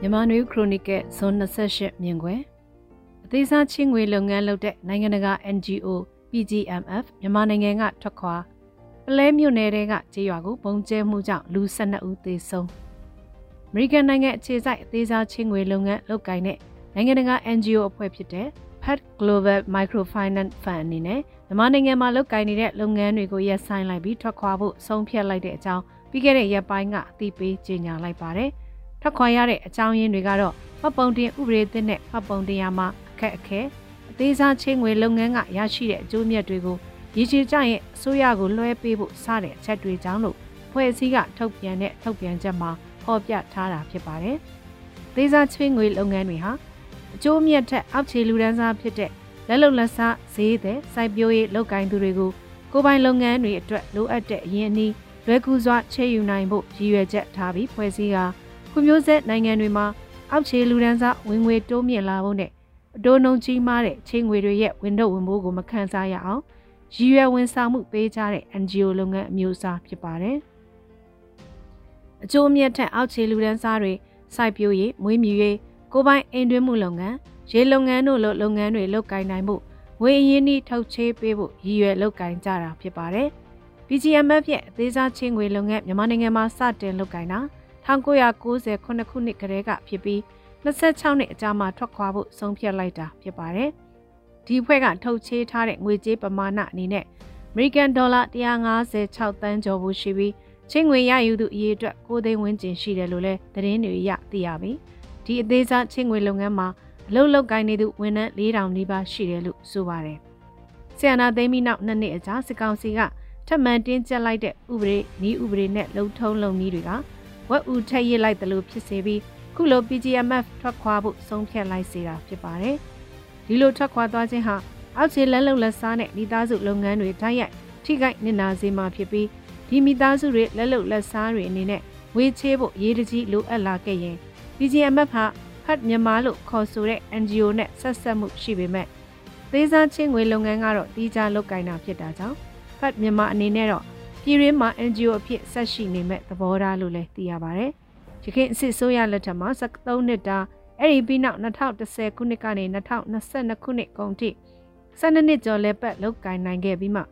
မြန်မာနွေခရိုနီကယ်ဇွန်28မြင်ကွယ်အသေးစားချင်းငွေလုပ်ငန်းလုပ်တဲ့နိုင်ငံတကာ NGO PGMF မြန်မာနိုင်ငံကထွက်ခွာပလဲမြို့နယ်တဲကကြေးရွာကိုပုံကျဲမှုကြောင့်လူ12ဦးသေဆုံးအမေရိကန်နိုင်ငံအခြေစိုက်အသေးစားချင်းငွေလုပ်ငန်းလုပ်ကိုင်တဲ့နိုင်ငံတကာ NGO အဖွဲ့ဖြစ်တဲ့ Pat Global Microfinance Fund အနေနဲ့မြန်မာနိုင်ငံမှာလုပ်ကိုင်နေတဲ့လုပ်ငန်းတွေကိုရပ်ဆိုင်းလိုက်ပြီးထွက်ခွာဖို့ဆုံးဖြတ်လိုက်တဲ့အကြောင်းပြီးခဲ့တဲ့ရက်ပိုင်းကအသိပေးကြေညာလိုက်ပါတယ်။ ထွက်ခွာရတဲ့အကြောင်းရင်းတွေကတော့မှတ်ပုံတင်ဥပဒေသစ်နဲ့မှတ်ပုံတင်ရမှာအခက်အခဲအသေးစားချင်းငွေလုပ်ငန်းကရရှိတဲ့အကျိုးမြတ်တွေကိုရည်ချကြရင်အစိုးရကိုလွှဲပေးဖို့စတဲ့အချက်တွေကြောင့်လို့ဖွဲ့စည်းကထုတ်ပြန်တဲ့ထုတ်ပြန်ချက်မှာဖော်ပြထားတာဖြစ်ပါတယ်။သေးစားချင်းငွေလုပ်ငန်းတွေဟာအကျိုးမြတ်ထက်အောက်ခြေလူဒန်းစားဖြစ်တဲ့လက်လုံလက်စားဈေးသည်စိုက်ပျိုးရေးလုပ်ကိုင်သူတွေကိုကိုပိုင်လုပ်ငန်းတွေအတွက်လိုအပ်တဲ့အရင်းအနှီးလွယ်ကူစွာချေယူနိုင်ဖို့ရည်ရွယ်ချက်ထားပြီးဖွဲ့စည်းက ဖွံ့ဖြိုးဆဲနိုင်ငံတွေမှာအောက်ခြေလူဒန်းစားဝင်ငွေတိုးမြင့်လာဖို့နဲ့အတိုးနှုန်းကြီးမားတဲ့ချိန်ငွေတွေရဲ့ဝင်တော့ဝင်ဖို့ကိုမခံစားရအောင်ရည်ရွယ်ဝန်ဆောင်မှုပေးကြတဲ့ NGO လုပ်ငန်းအမျိုးအစားဖြစ်ပါတယ်။အကျိုးအမြတ်ထက်အောက်ခြေလူဒန်းစားတွေစိုက်ပျိုးရေးမွေးမြူရေးကိုပိုင်အိမ်တွင်းမှုလုပ်ငန်းရေလုပ်ငန်းတို့လိုလုပ်ငန်းတွေလုပ်ကိုင်နိုင်မှုငွေအရင်းနှီးထုတ်ချေးပေးဖို့ရည်ရွယ်လုပ်ကိုင်ကြတာဖြစ်ပါတယ်။ BGMF ရဲ့အသေးစားချင်းငွေလုပ်ငန်းမြန်မာနိုင်ငံမှာစတင်လုပ်ကိုင်တာ 1990ခုနှစ်ကတည်းကဖြစ်ပြီး26နှစ်အကြာမှာထွက်ခွာဖို့ဆုံးဖြတ်လိုက်တာဖြစ်ပါတယ်။ဒီဖွဲ့ကထုတ်ချေးထားတဲ့ငွေကြေးပမာဏအနေနဲ့ American Dollar 156တန်းကျော်ဖို့ရှိပြီးချင်းငွေရယူသူအရေးအတွက်6သိန်းဝန်းကျင်ရှိတယ်လို့လည်းသတင်းတွေရသိရပြီ။ဒီအသေးစားချင်းငွေလုပ်ငန်းမှာအလုပ်လုပ်ကိုင်နေသူဝန်ထမ်း4000နီးပါးရှိတယ်လို့ဆိုပါတယ်။ဆီယနာသိမ်းပြီးနောက်နှစ်နှစ်အကြာစစ်ကောင်စီကထပ်မံတင်းကျပ်လိုက်တဲ့ဥပဒေဤဥပဒေနဲ့လုံထုံးလုံနည်းတွေက ဝက်ဦးထက်ရစ်လိုက်တယ်လို့ဖြစ်စေပြီးခုလို PGMF ထွက်ခွာဖို့ဆုံးဖြတ်လိုက်စေတာဖြစ်ပါတယ်။ဒီလိုထွက်ခွာသွားခြင်းဟာအောက်ခြေလက်လုံလက်စားနဲ့မိသားစုလုပ်ငန်းတွေတိုက်ရိုက်ထိခိုက်နစ်နာစေမှာဖြစ်ပြီးဒီမိသားစုတွေလက်လုံလက်စားတွေအနေနဲ့ဝေးချေးဖို့ရေးတကြီးလိုအပ်လာခဲ့ရင် PGMF ဟာဖတ်မြန်မာလို့ခေါ်ဆိုတဲ့ NGO နဲ့ဆက်ဆက်မှုရှိပေမဲ့သေးစားချင်းငွေလုပ်ငန်းကတော့တီးခြားလုပ်ကိုင်တာဖြစ်တာကြောင့်ဖတ်မြန်မာအနေနဲ့တော့ ပြည်ရင်းမှာ NGO အဖြစ်ဆက်ရှိနေမဲ့သဘောထားလို့လည်းသိရပါတယ်။ရခိုင်အစစ်ဆိုးရလက်ထက်မှာ73နှစ်တာအဲ့ဒီပြီးနောက်2010ခုနှစ်ကနေ2022ခုနှစ်ကုန်ထိ12နှစ်ကျော်လဲပတ်လောက်ကင်နိုင်ခဲ့ပြီးမှ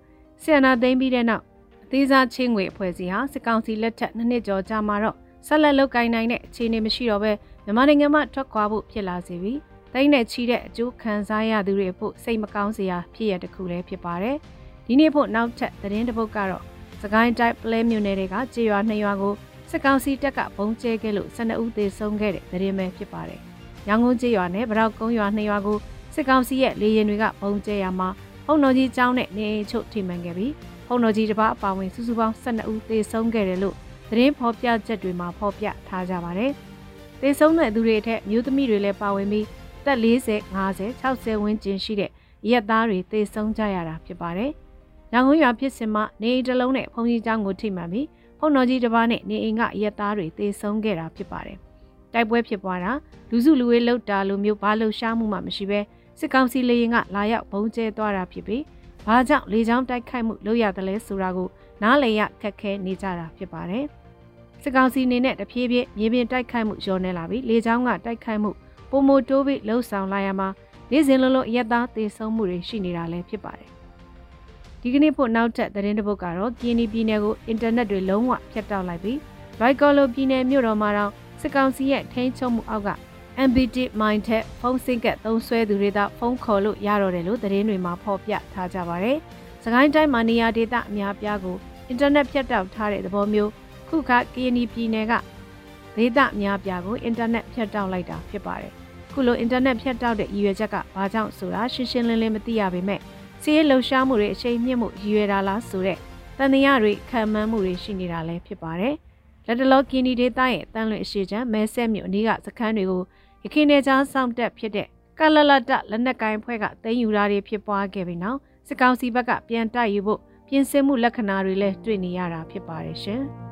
ဆီယနာသိမ်းပြီးတဲ့နောက်အသေးစားချင်းငွေအဖွဲ့အစည်းဟာစစ်ကောင်စီလက်ထက်နှစ်နှစ်ကျော်ကြာမှာတော့ဆက်လက်လောက်ကင်နိုင်တဲ့အခြေအနေမရှိတော့ဘဲမြန်မာနိုင်ငံမှာထွက်ခွာဖို့ဖြစ်လာစေပြီးတိုင်းနဲ့ချီတဲ့အကျိုးခံစားရသူတွေဖို့စိတ်မကောင်းစရာဖြစ်ရတဲ့ခုလည်းဖြစ်ပါတယ်။ဒီနေ့ဖို့နောက်ထပ်သတင်းတစ်ပုဒ်ကတော့ စကိုင်းတိုင်းပလဲမြို့နယ်တွေကကြေးရွာနှစ်ရွာကိုစစ်ကောင်စီတပ်ကဘုံကျဲခဲ့လို့12ဦးသေဆုံးခဲ့တဲ့သတင်းပဲဖြစ်ပါတယ်။ရောင်ကုန်းကြေးရွာနဲ့ဗရောက်ကုန်းရွာနှစ်ရွာကိုစစ်ကောင်စီရဲ့လေရင်တွေကဘုံကျဲရမှာဖုံတော်ကြီးကျောင်းနဲ့နေအိမ်ချုပ်ထိမှန်ခဲ့ပြီးဖုံတော်ကြီးတစ်ပါးအပါဝင်စုစုပေါင်း12ဦးသေဆုံးခဲ့တယ်လို့သတင်းဖော်ပြချက်တွေမှာဖော်ပြထားကြပါတယ်။သေဆုံးတဲ့သူတွေအထက်မျိုးသမီးတွေလည်းပါဝင်ပြီးတက်40 50 60ဝန်းကျင်ရှိတဲ့ရက်သားတွေသေဆုံးကြရတာဖြစ်ပါတယ်။ ရန်ကုန်ရွာဖြစ်စဉ်မှာနေအိမ်တစ်လုံးနဲ့ဖုန်ကြီးကျောင်းကိုထိမှန်ပြီးဖုန်တော်ကြီးတစ်ပါးနဲ့နေအိမ်ကရက်သားတွေသေဆုံးခဲ့တာဖြစ်ပါတယ်။တိုက်ပွဲဖြစ်ပွားတာလူစုလူဝေးလှုပ်တာလိုမျိုးဘာလှုပ်ရှားမှုမှမရှိဘဲစစ်ကောင်စီလေရင်ကလာရောက်ဘုံကျဲသွားတာဖြစ်ပြီးဘာကြောင့်လေကြောင်းတိုက်ခိုက်မှုလုပ်ရတယ်လဲဆိုတာကိုနားလည်ရခက်ခဲနေကြတာဖြစ်ပါတယ်။စစ်ကောင်စီအနေနဲ့တဖြည်းဖြည်းမြေပြင်တိုက်ခိုက်မှုလျော့နေလာပြီးလေကြောင်းကတိုက်ခိုက်မှုပုံမတိုးပြီးလှုပ်ဆောင်လာရမှာနေ့စဉ်လုံးလုံးရက်သားသေဆုံးမှုတွေရှိနေတာလည်းဖြစ်ပါတယ် ဒီကနေ့ဖို့နောက်ထပ်သတင်းတစ်ပုဒ်ကတော့ကင်းနီပြည်နယ်ကိုအင်တာနက်တွေလုံးဝဖြတ်တောက်လိုက်ပြီးရိုက်ကော်လိုပြည်နယ်မြို့တော်မှာတော့စစ်ကောင်စီရဲ့ထိန်းချုပ်မှုအောက်က MBT Mind ထက်ဖုန်းစင်ကတ်သုံးဆွဲသူတွေသာဖုန်းခေါ်လို့ရတော့တယ်လို့သတင်းတွေမှာဖော်ပြထားကြပါတယ်။စကိုင်းတိုင်းမှာနေရာဒေသအများပြားကိုအင်တာနက်ဖြတ်တောက်ထားတဲ့သဘောမျိုးခုခကင်းနီပြည်နယ်ကဒေသအများပြားကိုအင်တာနက်ဖြတ်တောက်လိုက်တာဖြစ်ပါတယ်။ခုလိုအင်တာနက်ဖြတ်တောက်တဲ့ရည်ရွယ်ချက်ကဘာကြောင့်ဆိုတာရှင်းရှင်းလင်းလင်းမသိရပေမဲ့ စီးရဲလှုပ်ရှားမှုတွေအချိန်မြင့်မှုရည်ရွယ်တာလားဆိုတဲ့တန်တရားတွေခံမှန်းမှုတွေရှိနေတာလည်းဖြစ်ပါတယ်။လက်တလောကင်းဒီဒေတာရဲ့တန်လွင်အရှိချမ်းမဲဆက်မြို့အနီးကစခန်းတွေကိုရခိုင်နယ်ကြားစောင့်တက်ဖြစ်တဲ့ကလလတလက်နက်ကိုင်ဖွဲ့ကတင်ယူတာတွေဖြစ်ပွားခဲ့ပြီးနောက်စစ်ကောင်စီဘက်ကပြန်တိုက်ယူဖို့ပြင်ဆင်မှုလက္ခဏာတွေလည်းတွေ့နေရတာဖြစ်ပါတယ်ရှင်။